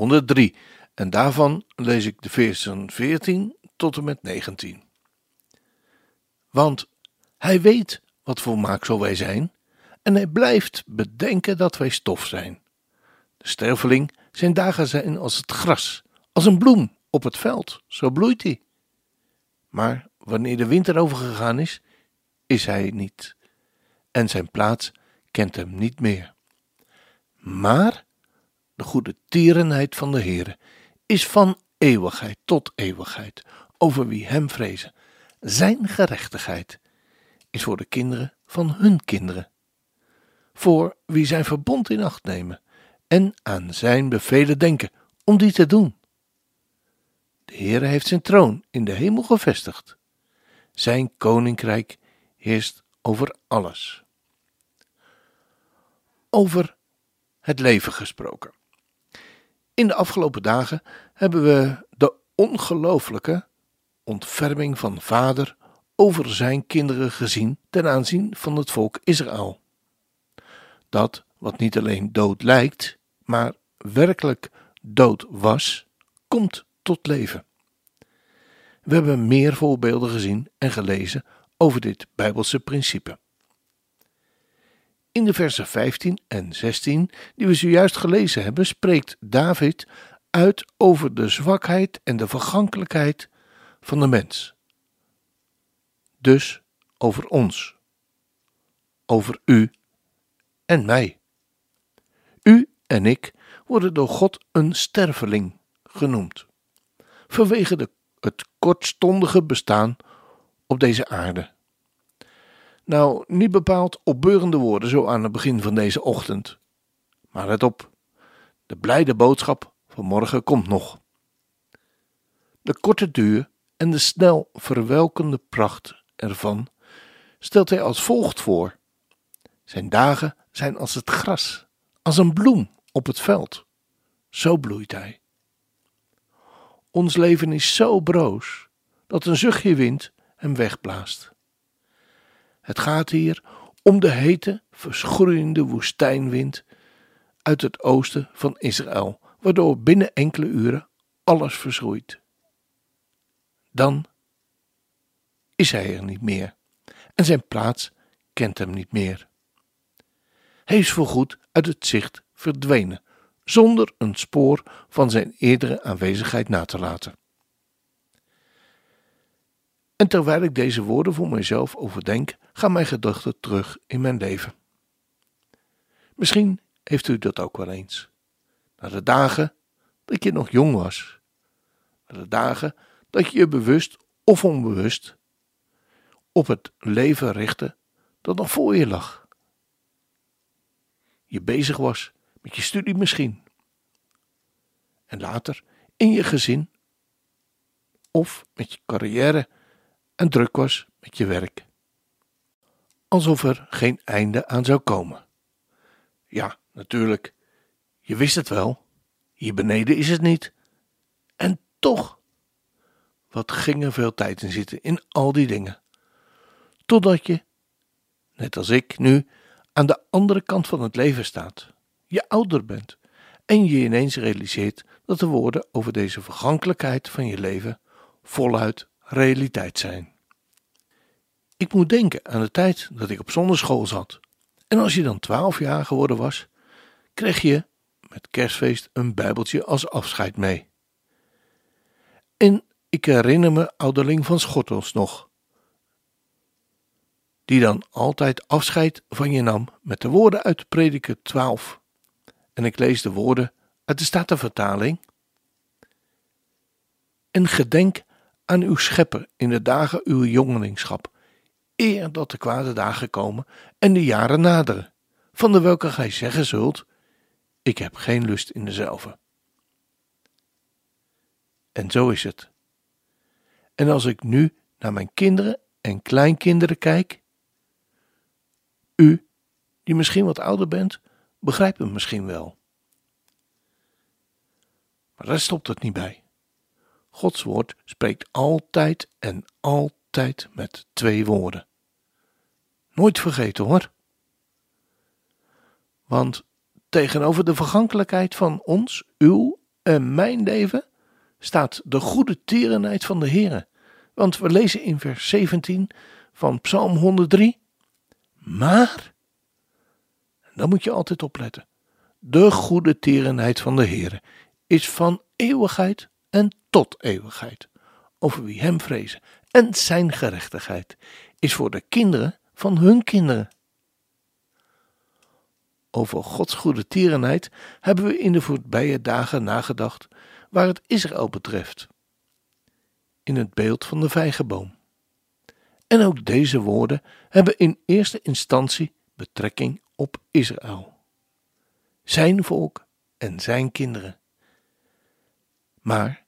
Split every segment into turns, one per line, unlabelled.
103 en daarvan lees ik de versen 14 tot en met 19. Want hij weet wat voor maaksel wij zijn en hij blijft bedenken dat wij stof zijn. De sterveling, zijn dagen zijn als het gras, als een bloem op het veld, zo bloeit hij. Maar wanneer de winter overgegaan is, is hij niet en zijn plaats kent hem niet meer. Maar de goede tierenheid van de Heere is van eeuwigheid tot eeuwigheid over wie hem vrezen. Zijn gerechtigheid is voor de kinderen van hun kinderen, voor wie zijn verbond in acht nemen en aan zijn bevelen denken om die te doen. De Heere heeft zijn troon in de hemel gevestigd. Zijn koninkrijk heerst over alles. Over het leven gesproken. In de afgelopen dagen hebben we de ongelooflijke ontferming van Vader over zijn kinderen gezien ten aanzien van het volk Israël. Dat wat niet alleen dood lijkt, maar werkelijk dood was, komt tot leven. We hebben meer voorbeelden gezien en gelezen over dit Bijbelse principe. In de versen 15 en 16, die we zojuist gelezen hebben, spreekt David uit over de zwakheid en de vergankelijkheid van de mens. Dus over ons, over u en mij. U en ik worden door God een sterveling genoemd, vanwege het kortstondige bestaan op deze aarde. Nou, niet bepaald opbeurende woorden zo aan het begin van deze ochtend. Maar let op, de blijde boodschap van morgen komt nog. De korte duur en de snel verwelkende pracht ervan stelt hij als volgt voor. Zijn dagen zijn als het gras, als een bloem op het veld. Zo bloeit hij. Ons leven is zo broos dat een zuchtje wind hem wegblaast. Het gaat hier om de hete, verschroeiende woestijnwind uit het oosten van Israël, waardoor binnen enkele uren alles verschroeit. Dan is hij er niet meer en zijn plaats kent hem niet meer. Hij is voorgoed uit het zicht verdwenen, zonder een spoor van zijn eerdere aanwezigheid na te laten. En terwijl ik deze woorden voor mijzelf overdenk, gaan mijn gedachten terug in mijn leven. Misschien heeft u dat ook wel eens. Naar de dagen dat je nog jong was. Naar de dagen dat je je bewust of onbewust op het leven richtte dat nog voor je lag. Je bezig was met je studie misschien. En later in je gezin of met je carrière en druk was met je werk. Alsof er geen einde aan zou komen. Ja, natuurlijk, je wist het wel. Hier beneden is het niet. En toch, wat ging er veel tijd in zitten in al die dingen. Totdat je, net als ik nu, aan de andere kant van het leven staat. Je ouder bent en je ineens realiseert dat de woorden over deze vergankelijkheid van je leven voluit realiteit zijn. Ik moet denken aan de tijd dat ik op zonderschool zat. En als je dan twaalf jaar geworden was, kreeg je met kerstfeest een bijbeltje als afscheid mee. En ik herinner me ouderling van Schottels nog, die dan altijd afscheid van je nam met de woorden uit Prediker 12. En ik lees de woorden uit de Statenvertaling. En gedenk aan uw schepper in de dagen uw jongelingschap, eer dat de kwade dagen komen en de jaren naderen, van de welke gij zeggen zult, ik heb geen lust in dezelfde. En zo is het. En als ik nu naar mijn kinderen en kleinkinderen kijk, u, die misschien wat ouder bent, begrijpt het misschien wel. Maar daar stopt het niet bij. Gods woord spreekt altijd en altijd met twee woorden. Nooit vergeten hoor. Want tegenover de vergankelijkheid van ons, uw en mijn leven staat de goede tierenheid van de Heere. Want we lezen in vers 17 van Psalm 103. Maar, dan moet je altijd opletten, de goede tierenheid van de Heere is van eeuwigheid en tot eeuwigheid over wie hem vrezen. En zijn gerechtigheid is voor de kinderen van hun kinderen. Over Gods goede tierenheid hebben we in de voorbije dagen nagedacht waar het Israël betreft. In het beeld van de vijgenboom. En ook deze woorden hebben in eerste instantie betrekking op Israël. Zijn volk en zijn kinderen. Maar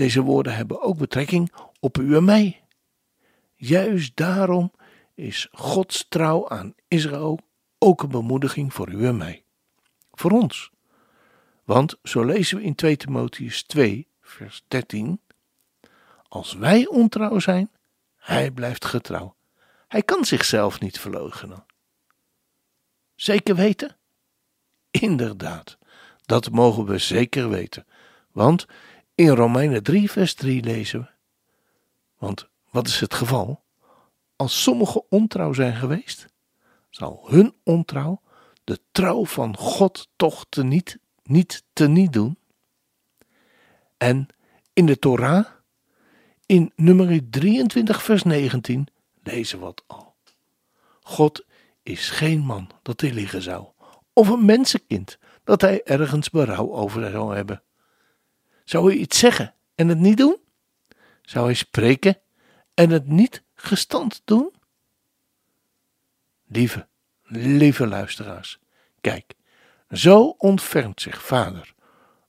deze woorden hebben ook betrekking op u en mij. Juist daarom is Gods trouw aan Israël ook een bemoediging voor u en mij. Voor ons. Want zo lezen we in 2 Timotheus 2, vers 13: Als wij ontrouw zijn, hij blijft getrouw. Hij kan zichzelf niet verloochenen. Zeker weten? Inderdaad, dat mogen we zeker weten. Want in Romeinen 3, vers 3 lezen we: Want wat is het geval? Als sommigen ontrouw zijn geweest, zal hun ontrouw de trouw van God toch te niet, niet niet doen? En in de Torah, in nummer 23, vers 19, lezen we wat al. God is geen man dat hij liegen zou, of een mensenkind dat hij ergens berouw over zou hebben. Zou hij iets zeggen en het niet doen? Zou hij spreken en het niet gestand doen? Lieve, lieve luisteraars, kijk, zo ontfermt zich vader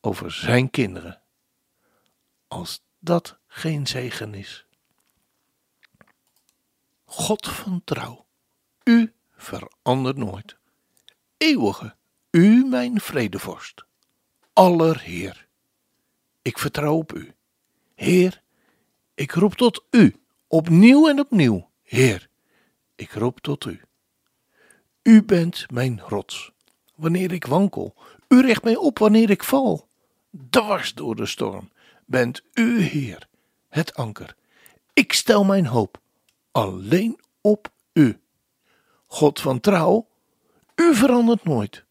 over zijn kinderen. Als dat geen zegen is. God van trouw, u verandert nooit. Eeuwige, u mijn vredevorst, allerheer. Ik vertrouw op u. Heer, ik roep tot u, opnieuw en opnieuw. Heer, ik roep tot u. U bent mijn rots, wanneer ik wankel. U richt mij op wanneer ik val. Dwars door de storm bent u, Heer, het anker. Ik stel mijn hoop alleen op u. God van trouw, u verandert nooit.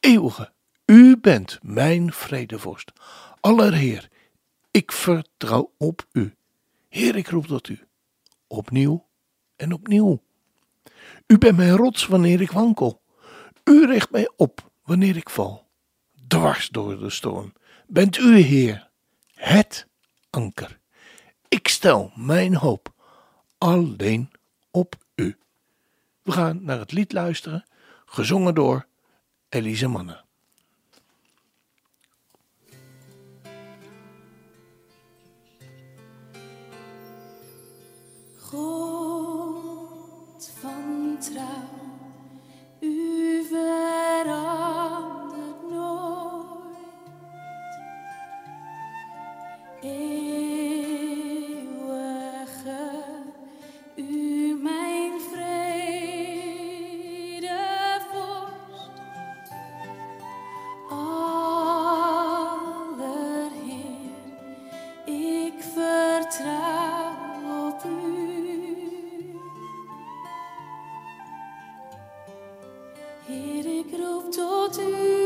Eeuwige, u bent mijn vredevorst. Allerheer, ik vertrouw op u. Heer, ik roep tot u. Opnieuw en opnieuw. U bent mijn rots wanneer ik wankel. U richt mij op wanneer ik val. Dwars door de storm bent u, Heer, het anker. Ik stel mijn hoop alleen op u. We gaan naar het lied luisteren, gezongen door Elise Manne. ik roep tot u.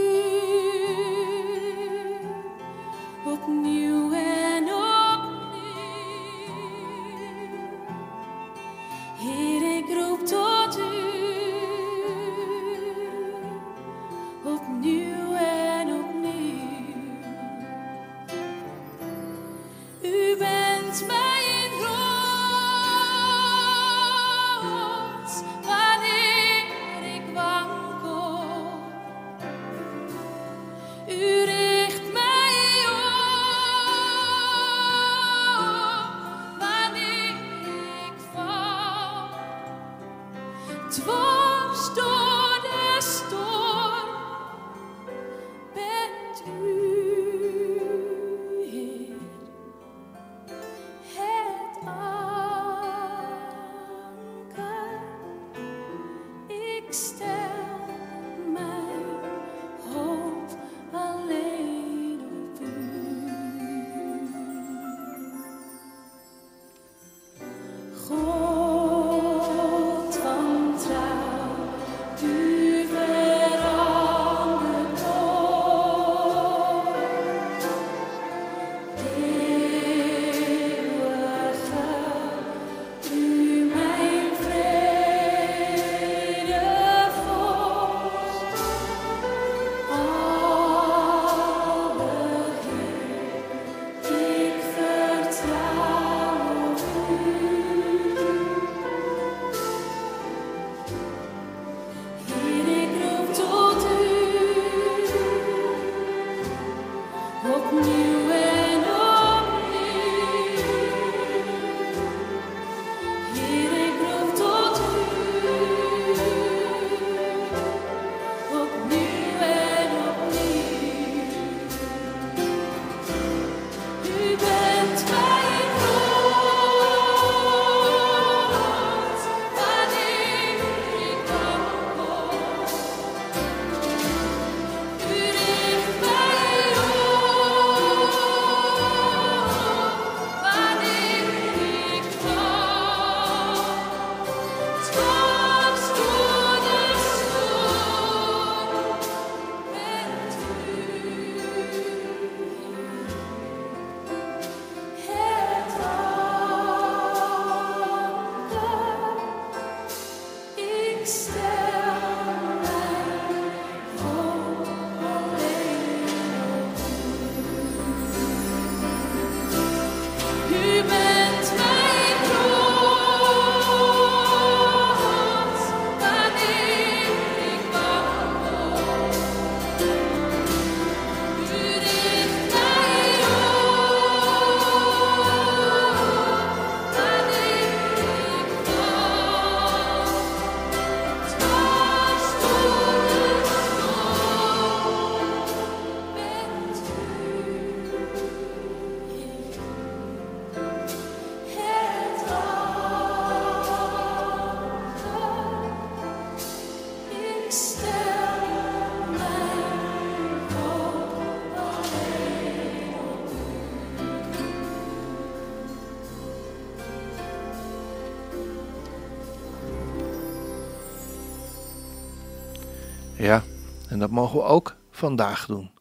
Ja, en dat mogen we ook vandaag doen.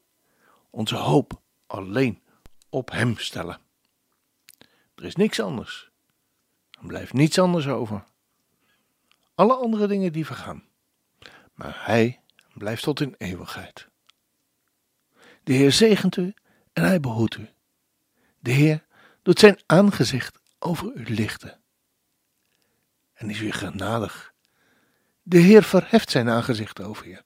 Onze hoop alleen op Hem stellen. Er is niks anders. Er blijft niets anders over. Alle andere dingen die vergaan. Maar Hij blijft tot in eeuwigheid. De Heer zegent u en Hij behoedt u. De Heer doet zijn aangezicht over u lichten. En is u genadig. De Heer verheft zijn aangezicht over je